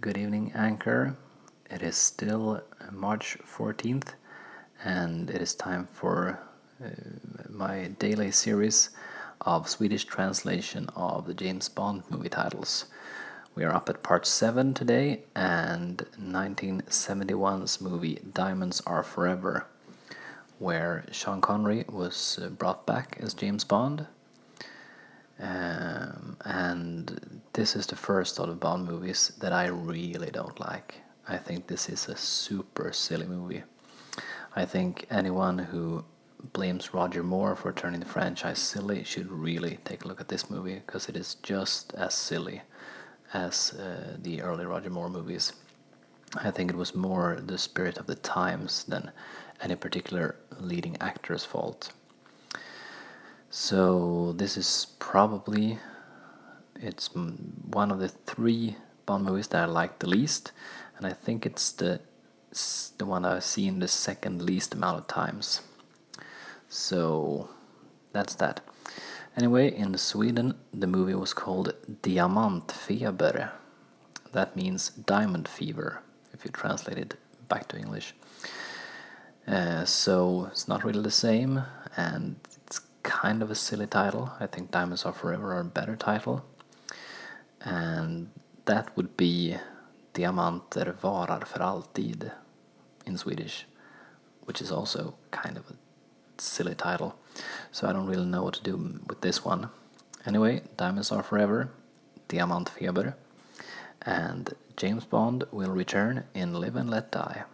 Good evening, Anchor. It is still March 14th, and it is time for uh, my daily series of Swedish translation of the James Bond movie titles. We are up at part 7 today, and 1971's movie Diamonds Are Forever, where Sean Connery was uh, brought back as James Bond. Um, and this is the first of the Bond movies that I really don't like. I think this is a super silly movie. I think anyone who blames Roger Moore for turning the franchise silly should really take a look at this movie because it is just as silly as uh, the early Roger Moore movies. I think it was more the spirit of the times than any particular leading actor's fault. So this is probably it's one of the three Bond movies that I like the least, and I think it's the the one I've seen the second least amount of times. So that's that. Anyway, in Sweden, the movie was called Diamantfeber. That means diamond fever, if you translate it back to English. Uh, so it's not really the same, and it's kind of a silly title. I think Diamonds Are Forever are a better title. And that would be Diamanter varar för alltid in Swedish, which is also kind of a silly title. So I don't really know what to do with this one. Anyway, Diamonds Are Forever, Diamantfeber, and James Bond will return in Live and Let Die.